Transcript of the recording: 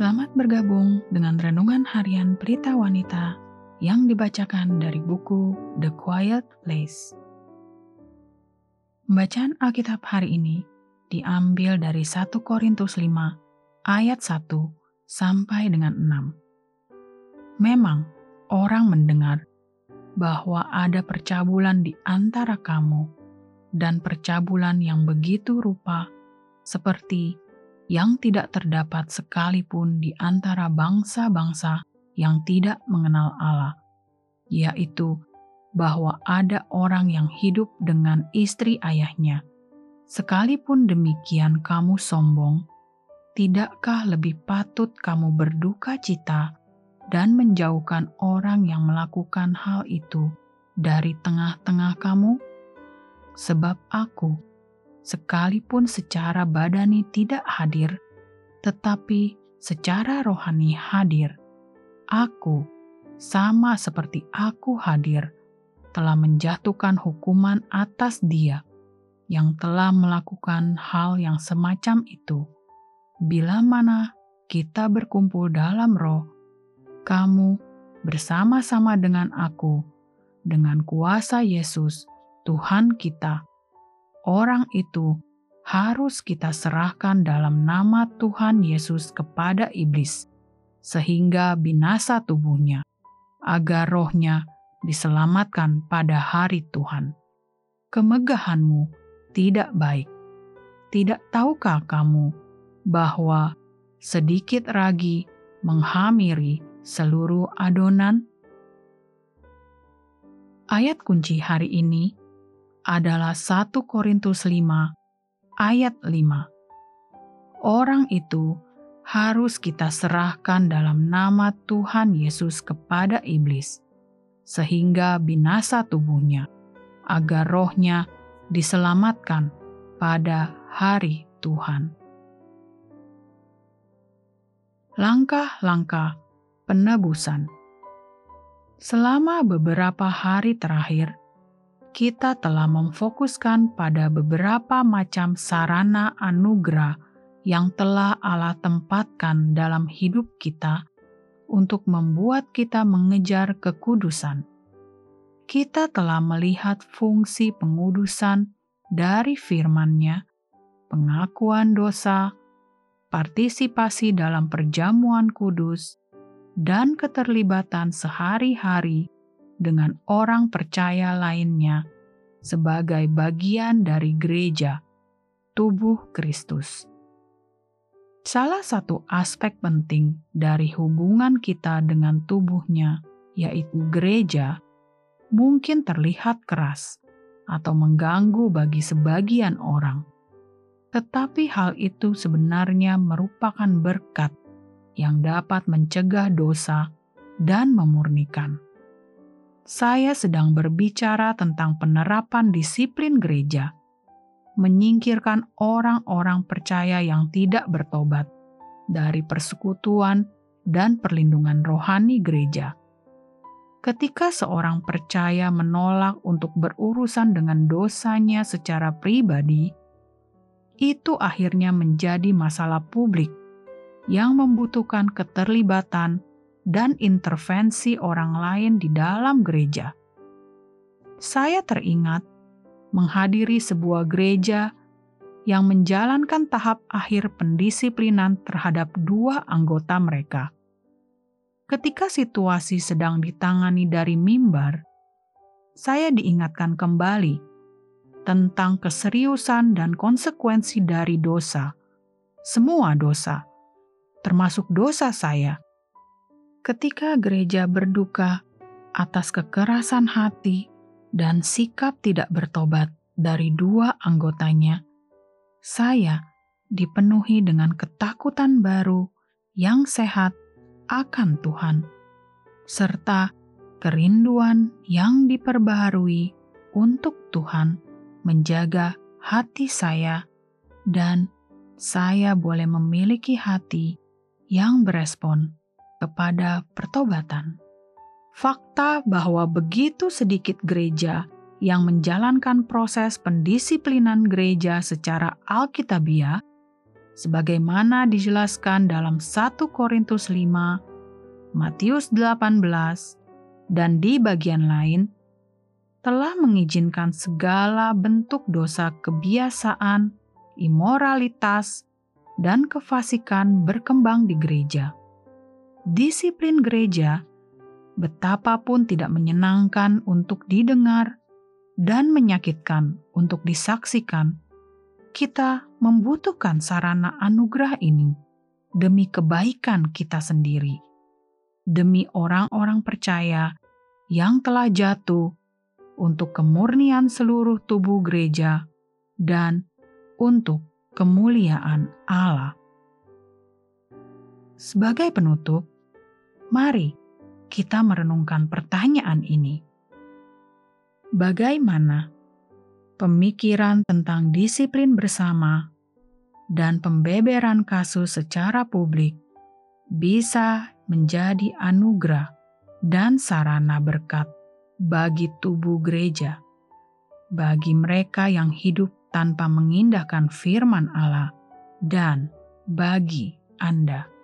Selamat bergabung dengan renungan harian Pelita Wanita yang dibacakan dari buku The Quiet Place. Bacaan Alkitab hari ini diambil dari 1 Korintus 5 ayat 1 sampai dengan 6. Memang orang mendengar bahwa ada percabulan di antara kamu dan percabulan yang begitu rupa seperti yang tidak terdapat sekalipun di antara bangsa-bangsa yang tidak mengenal Allah, yaitu bahwa ada orang yang hidup dengan istri ayahnya. Sekalipun demikian kamu sombong, tidakkah lebih patut kamu berduka cita dan menjauhkan orang yang melakukan hal itu dari tengah-tengah kamu? Sebab aku, sekalipun secara badani tidak hadir, tetapi secara rohani hadir. Aku, sama seperti aku hadir, telah menjatuhkan hukuman atas dia yang telah melakukan hal yang semacam itu. Bila mana kita berkumpul dalam roh, kamu bersama-sama dengan aku, dengan kuasa Yesus, Tuhan kita, orang itu harus kita serahkan dalam nama Tuhan Yesus kepada iblis, sehingga binasa tubuhnya, agar rohnya diselamatkan pada hari Tuhan. Kemegahanmu tidak baik. Tidak tahukah kamu bahwa sedikit ragi menghamiri seluruh adonan? Ayat kunci hari ini adalah 1 Korintus 5 ayat 5. Orang itu harus kita serahkan dalam nama Tuhan Yesus kepada iblis, sehingga binasa tubuhnya, agar rohnya diselamatkan pada hari Tuhan. Langkah-langkah penebusan selama beberapa hari terakhir, kita telah memfokuskan pada beberapa macam sarana anugerah yang telah Allah tempatkan dalam hidup kita untuk membuat kita mengejar kekudusan. Kita telah melihat fungsi pengudusan dari firman-Nya, pengakuan dosa, partisipasi dalam perjamuan kudus, dan keterlibatan sehari-hari dengan orang percaya lainnya sebagai bagian dari gereja, tubuh Kristus. Salah satu aspek penting dari hubungan kita dengan tubuhnya, yaitu gereja, mungkin terlihat keras atau mengganggu bagi sebagian orang. Tetapi hal itu sebenarnya merupakan berkat yang dapat mencegah dosa dan memurnikan saya sedang berbicara tentang penerapan disiplin gereja, menyingkirkan orang-orang percaya yang tidak bertobat dari persekutuan dan perlindungan rohani gereja. Ketika seorang percaya menolak untuk berurusan dengan dosanya secara pribadi, itu akhirnya menjadi masalah publik yang membutuhkan keterlibatan dan intervensi orang lain di dalam gereja. Saya teringat menghadiri sebuah gereja yang menjalankan tahap akhir pendisiplinan terhadap dua anggota mereka. Ketika situasi sedang ditangani dari mimbar, saya diingatkan kembali tentang keseriusan dan konsekuensi dari dosa, semua dosa, termasuk dosa saya ketika gereja berduka atas kekerasan hati dan sikap tidak bertobat dari dua anggotanya, saya dipenuhi dengan ketakutan baru yang sehat akan Tuhan, serta kerinduan yang diperbaharui untuk Tuhan menjaga hati saya, dan saya boleh memiliki hati yang berespon kepada pertobatan. Fakta bahwa begitu sedikit gereja yang menjalankan proses pendisiplinan gereja secara alkitabiah sebagaimana dijelaskan dalam 1 Korintus 5, Matius 18, dan di bagian lain, telah mengizinkan segala bentuk dosa kebiasaan, imoralitas, dan kefasikan berkembang di gereja. Disiplin gereja betapapun tidak menyenangkan untuk didengar dan menyakitkan untuk disaksikan, kita membutuhkan sarana anugerah ini demi kebaikan kita sendiri, demi orang-orang percaya yang telah jatuh untuk kemurnian seluruh tubuh gereja dan untuk kemuliaan Allah. Sebagai penutup, mari kita merenungkan pertanyaan ini. Bagaimana pemikiran tentang disiplin bersama dan pembeberan kasus secara publik bisa menjadi anugerah dan sarana berkat bagi tubuh gereja, bagi mereka yang hidup tanpa mengindahkan firman Allah, dan bagi Anda.